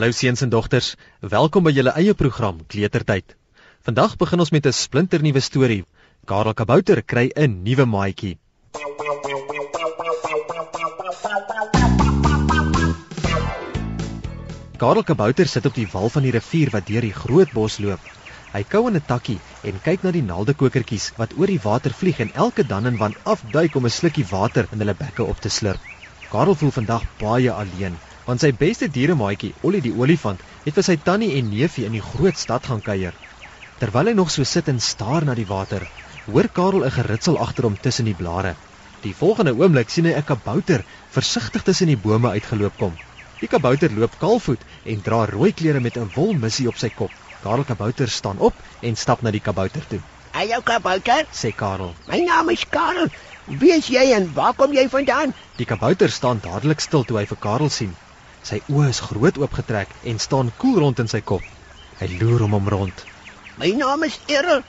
Hallo seuns en dogters, welkom by julle eie program Kletertyd. Vandag begin ons met 'n splinternuwe storie. Karel Kabouter kry 'n nuwe maatjie. Karel Kabouter sit op die wal van die rivier wat deur die groot bos loop. Hy kou in 'n takkie en kyk na die naaldekokertjies wat oor die water vlieg en elke dan en wan afduik om 'n slukkie water in hulle bekke op te slurp. Karel voel vandag baie alleen want sy beste dieremaatjie, Ollie die olifant, het vir sy tannie en neefie in die groot stad gaan kuier. Terwyl hy nog so sit en staar na die water, hoor Karel 'n geritsel agter hom tussen die blare. Die volgende oomblik sien hy 'n kabouter versigtig tussen die bome uitgeloop kom. Die kabouter loop kaalvoet en dra rooi klere met 'n wolmissie op sy kop. Karel Kabouter staan op en stap na die kabouter toe. Hallo kabouter, sê Karel. My naam is Karel. Wie is jy en waar kom jy vandaan? Die kabouter staan dadelik stil toe hy vir Karel sien. Sy oë is groot oopgetrek en staan koel rond in sy kop. Hy loer om hom rond. My naam is Errol.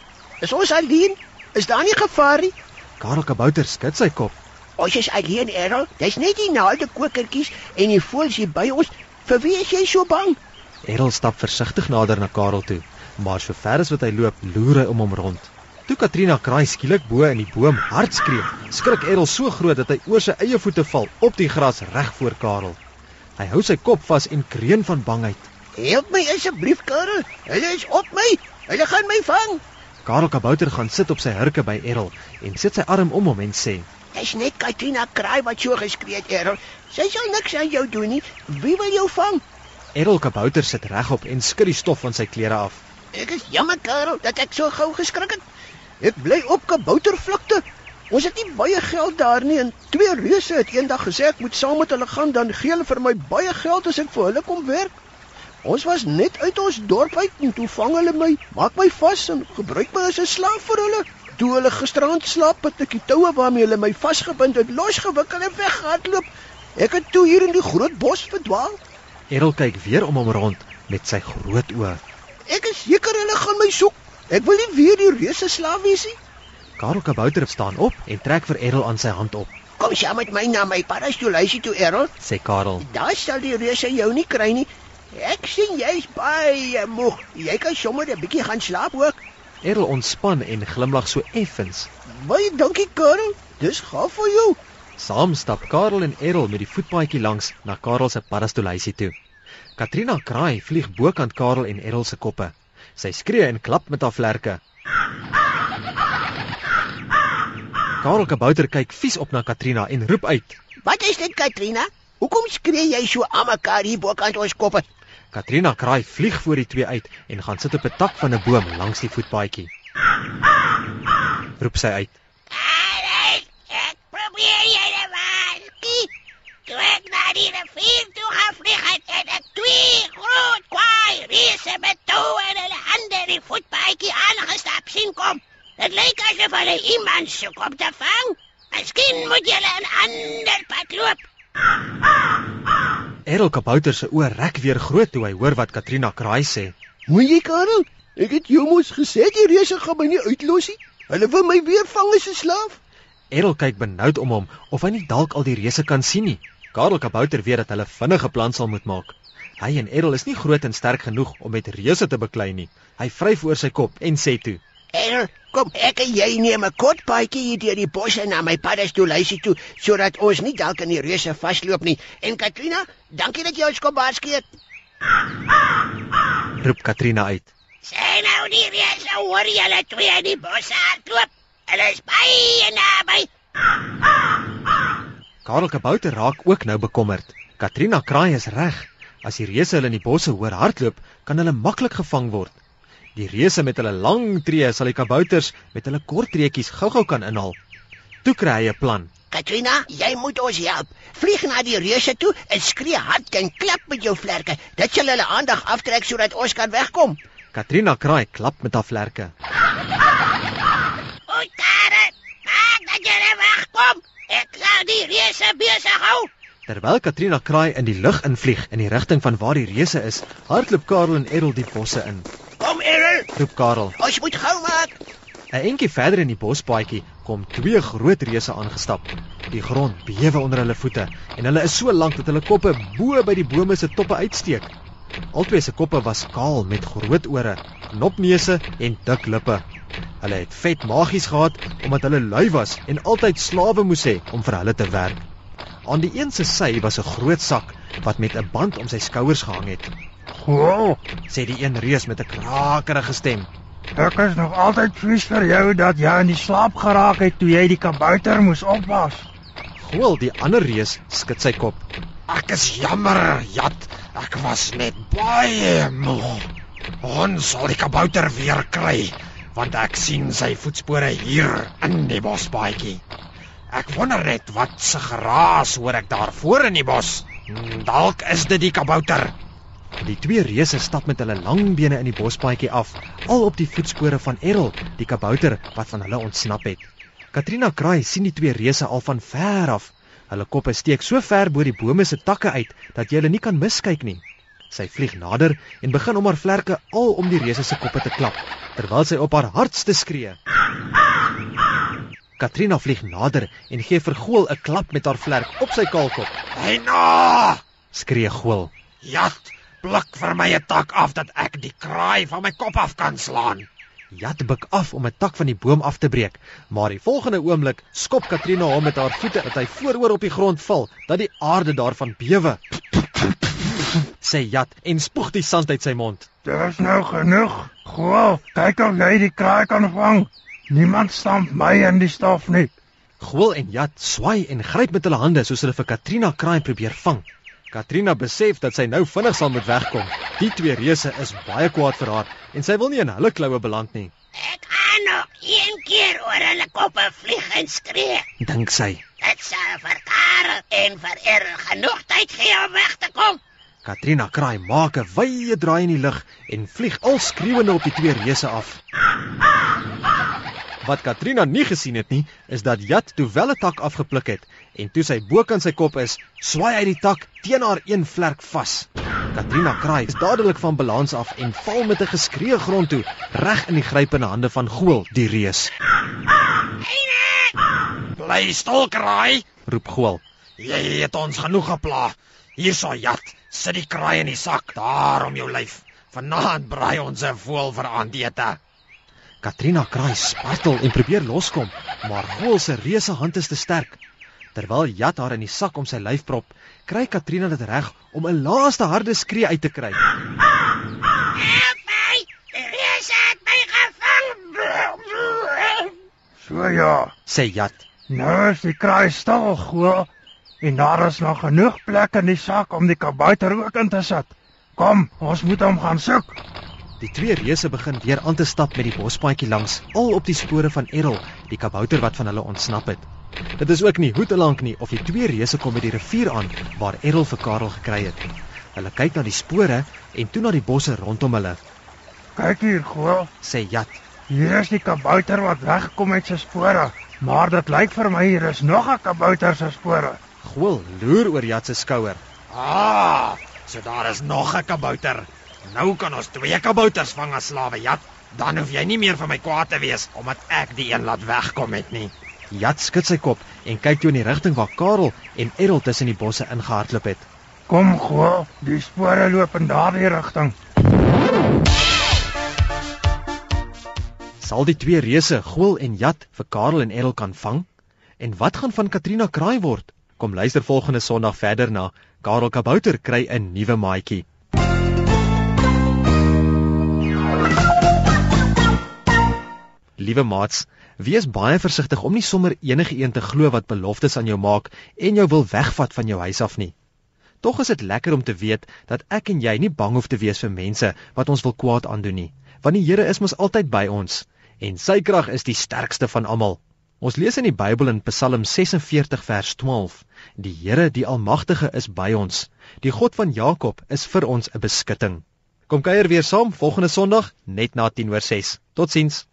Is ons alleen? Is daar nie gevaar nie? Karel Kabouter skud sy kop. Ons is alleen, Errol. Dis net die naalde kokertjies en die voëls hier by ons. Vir wie is jy so bang? Errol stap versigtig nader na Karel toe, maar so ver as wat hy loop, loer hy om hom rond. Toe Katrina kraai skielik bo in die boom hard skree, skrik Errol so groot dat hy oor sy eie voete val op die gras reg voor Karel. Hy hou sy kop vas en kreun van bangheid. "Help my asseblief, Karel. Hulle is op my. Hulle gaan my vang." Karel Kabouter gaan sit op sy hurke by Errol en sit sy arm om hom en sê: "Dis net Katrina Kraai wat so geskree het, Errol. Sy sal niks aan jou doen nie. Wie wil jou vang?" Errol Kabouter sit regop en skud die stof van sy klere af. "Ek is jammer, Karel, dat ek so gou geskrik het. Ek bly op Kaboutervlakte Ons het nie baie geld daar nie en twee reuse het eendag gesê ek moet saam met hulle gaan dan gee hulle vir my baie geld as ek vir hulle kom werk. Ons was net uit ons dorp uit en toe vang hulle my, maak my vas en gebruik my as 'n slaaf vir hulle. Toe hulle gisterand slaap het ek die toue waarmee hulle my vasgebind het losgewikkel en weggehardloop. Ek het toe hier in die groot bos verdwaal. Errol kyk weer om hom rond met sy groot oë. Ek is seker hulle gaan my soek. Ek wil nie weer die reuse slaaf wees nie. Karel Kabouter staan op en trek vir Errol aan sy hand op. Kom saam met my na my parastoolhuisie toe Errol, sê Karel. Daar sal die reuse jou nie kry nie. Ek sien jy's baie moeg. Jy kan sommer 'n bietjie gaan slaap ook. Errol ontspan en glimlag so effens. Baie dankie Karel. Dis gaaf vir jou. Saam stap Karel en Errol met die voetpaadjie langs na Karel se parastoolhuisie toe. Katrina kraai vlieg bokant Karel en Errol se koppe. Sy skree en klap met haar vlerke. Karel Kabouter kyk vies op na Katrina en roep uit: "Wat is dit, Katrina? Hoekom skree jy so aan mekaar hier bokant ons koppe?" Katrina kraai vlieg voor die twee uit en gaan sit op 'n tak van 'n boom langs die voetpaadjie. Roep sy uit: "Alright, ek probeer jy net waarskie. Toe ek na die rivier toe gevlieg het, het ek twee groot kwaai reuse met touwe en hulle hande in die voetpaadjie aangestap sien kom." Dit lyk asof hulle iemand soek om te vang. Miskien moet jy 'n ander pad loop. Errol Kabouter se oë rek weer groot toe hy hoor wat Katrina kraai sê. "Moet jy, Karel? Ek het jou mos gesê die reuse gaan my nie uitlos nie. Hulle wil my weer vang as 'n slaaf." Errol kyk benoud om hom of hy nie dalk al die reuse kan sien nie. Karel Kabouter weet dat hulle vinnige plan sal moet maak. Hy en Errol is nie groot en sterk genoeg om met reuse te beklei nie. Hy vryf oor sy kop en sê toe: "Errol, Kom, ek en jy neem 'n kort paadjie hier deur die bosse na my paddestoelhuisie toe sodat ons nie dalk in die reuse vasloop nie. En Katrina, dankie dat jy ons kom waarsku. Roep Katrina uit. Sien nou die reuse hoor jy hulle twee in die bosse hardloop. Hulle is baie naby. Karel Kabouter raak ook nou bekommerd. Katrina kraai is reg. As die reuse hulle in die bosse hoor hardloop, kan hulle maklik gevang word. Die reuse met hulle lang tree sal die kabouters met hulle kort treetjies gou-gou kan inhaal. Toe kry hy 'n plan. Katrina, jy moet ons help. Vlieg na die reuse toe en skree hard en klap met jou vlerke. Dit sal hulle aandag aftrek sodat ons kan wegkom. Katrina kraai klap met haar vlerke. O, Tare, maak dat jy wegkom. Ek sal die reuse besig hou. Terwyl Katrina kraai in die lug invlieg in die rigting van waar die reuse is, hardloop Karel en Errol die bosse in. Roep Karel. Ons moet gou maak. 'n Entjie verder in die bospaadjie kom twee groot reuse aangestap. Die grond bewe onder hulle voete en hulle is so lank dat hulle koppe bo by die bome se toppe uitsteek. Albei se koppe was kaal met groot ore, knopneuse en dik lippe. Hulle het vet magies gehad omdat hulle lui was en altyd slawe moes hê om vir hulle te werk. Aan die een se sy was 'n groot sak wat met 'n band om sy skouers gehang het. Goh, Sê die een reus met 'n krakerige stem. ek is nog altyd vies vir jou dat jy in die slaap geraak het toe jy die kabouter moes opwas. Goel die ander reus skud sy kop. Ek is jammer, Jat. Ek was net baie moeg. Ons sal die kabouter weer kry, want ek sien sy voetspore hier in die bospaadjie. Ek wonder net wat se geraas hoor ek daar voor in die bos. Hmm, Dalk is dit die kabouter. Die twee reuse stap met hulle lang bene in die bospaadjie af, al op die voetspore van Errol, die kabouter wat van hulle ontsnap het. Katrina Kraai sien die twee reuse al van ver af. Hulle koppe steek so ver bo die bome se takke uit dat jy hulle nie kan miskyk nie. Sy vlieg nader en begin om haar vlerke al om die reuse se koppe te klap, terwyl sy op haar hardste skree. Katrina vlieg nader en gee vir Goel 'n klap met haar vlerk op sy kaalkop. Hy na! Skree Goel. Jat, pluk vir my 'n tak af dat ek die kraai van my kop af kan slaan. Jat buk af om 'n tak van die boom af te breek, maar die volgende oomblik skop Katrina hom met haar voete dat hy vooroor op die grond val, dat die aarde daarvan bewe. sê Jat en spoeg die sand uit sy mond. Dis nou genoeg. Goh, kyk of jy die kraai kan vang. Niemand stamp my in die stof nie. Goel en Jat swai en gryp met hulle hande soos hulle vir Katrina kraai probeer vang. Katrina besef dat sy nou vinnig sal moet wegkom. Die twee reuse is baie kwaad vir haar en sy wil nie in hulle kloue beland nie, Ek gaan nog een keer oor hulle koppe vlieg en skree. dink sy. Dit sal vir Karel en vir Errol genoeg tyd gee om weg te kom. Katrina kraai maak 'n wye draai in die lug en vlieg al skreeuende op die twee reuse af. Wat Katrina nie gesien het nie, is dat Jat toe wel 'n tak afgepluk het en toe sy bokant sy kop is, swaai hy die tak teen haar een vlerk vas. Katrina kraai dadelik van balans af en val met 'n geskree grond toe, reg in die grypende hande van Goel, die reus. Bly stil, kraai. Roep Goel. Jy het ons genoeg gepla. Hier sal Jat, sit die kraai in die sak daar om jou lyf. Vanaand braai ons 'n voël vir aandete. Katrina kraai spartel en probeer loskom, maar Goel se reuse hand is te sterk. Terwyl Jat haar in die sak om sy lyf prop, kry Katrina dit reg om 'n laaste harde skree uit te kry. Help my! Die reus het my gevang. So ja. Sê Jat. Nou is die kraai stil, goh. En daar is nog genoeg plek in die sak om die kabouter ook in te sit. Kom, ons moet hom gaan soek. Die twee reuse begin weer aan te stap met die bospaadjie langs, al op die spore van Errol, die kabouter wat van hulle ontsnap het. Dit is ook nie hoe te lank nie of die twee reuse kom by die rivier aan waar Errol vir Karel gekry het. Hulle kyk na die spore en toe na die bosse rondom hulle, Kyk hier, goh. sê Jat. Hier is die kabouter wat weggekom met sy spore. Maar dit lyk vir my hier is nog 'n kabouter se spore. Goel loer oor Jat se skouer. Ah, so daar is nog 'n kabouter. Nou kan ons twee kabouters vang as slawe, Jat. Dan hoef jy nie meer vir my kwaad te wees omdat ek die een laat wegkom het nie. Jat skud sy kop en kyk toe in die rigting waar Karel en Errol tussen die bosse ingehardloop het. Kom, goh. Die spore loop in daardie rigting. Sal die twee reuse, Goel en Jat, vir Karel en Errol kan vang? En wat gaan van Katrina kraai word? Kom luister volgende Sondag verder na Karel Kabouter kry 'n nuwe maatjie. Liewe maats, wees baie versigtig om nie sommer enige een te glo wat beloftes aan jou maak en jou wil wegvat van jou huis af nie. Tog is dit lekker om te weet dat ek en jy nie bang hoef te wees vir mense wat ons wil kwaad aandoen nie, want die Here is mos altyd by ons en sy krag is die sterkste van almal. Ons lees in die Bybel in Psalm 46 vers 12: Die Here, die Almagtige is by ons. Die God van Jakob is vir ons 'n beskutting. Kom kuier weer saam volgende Sondag net na 10:06. Totsiens.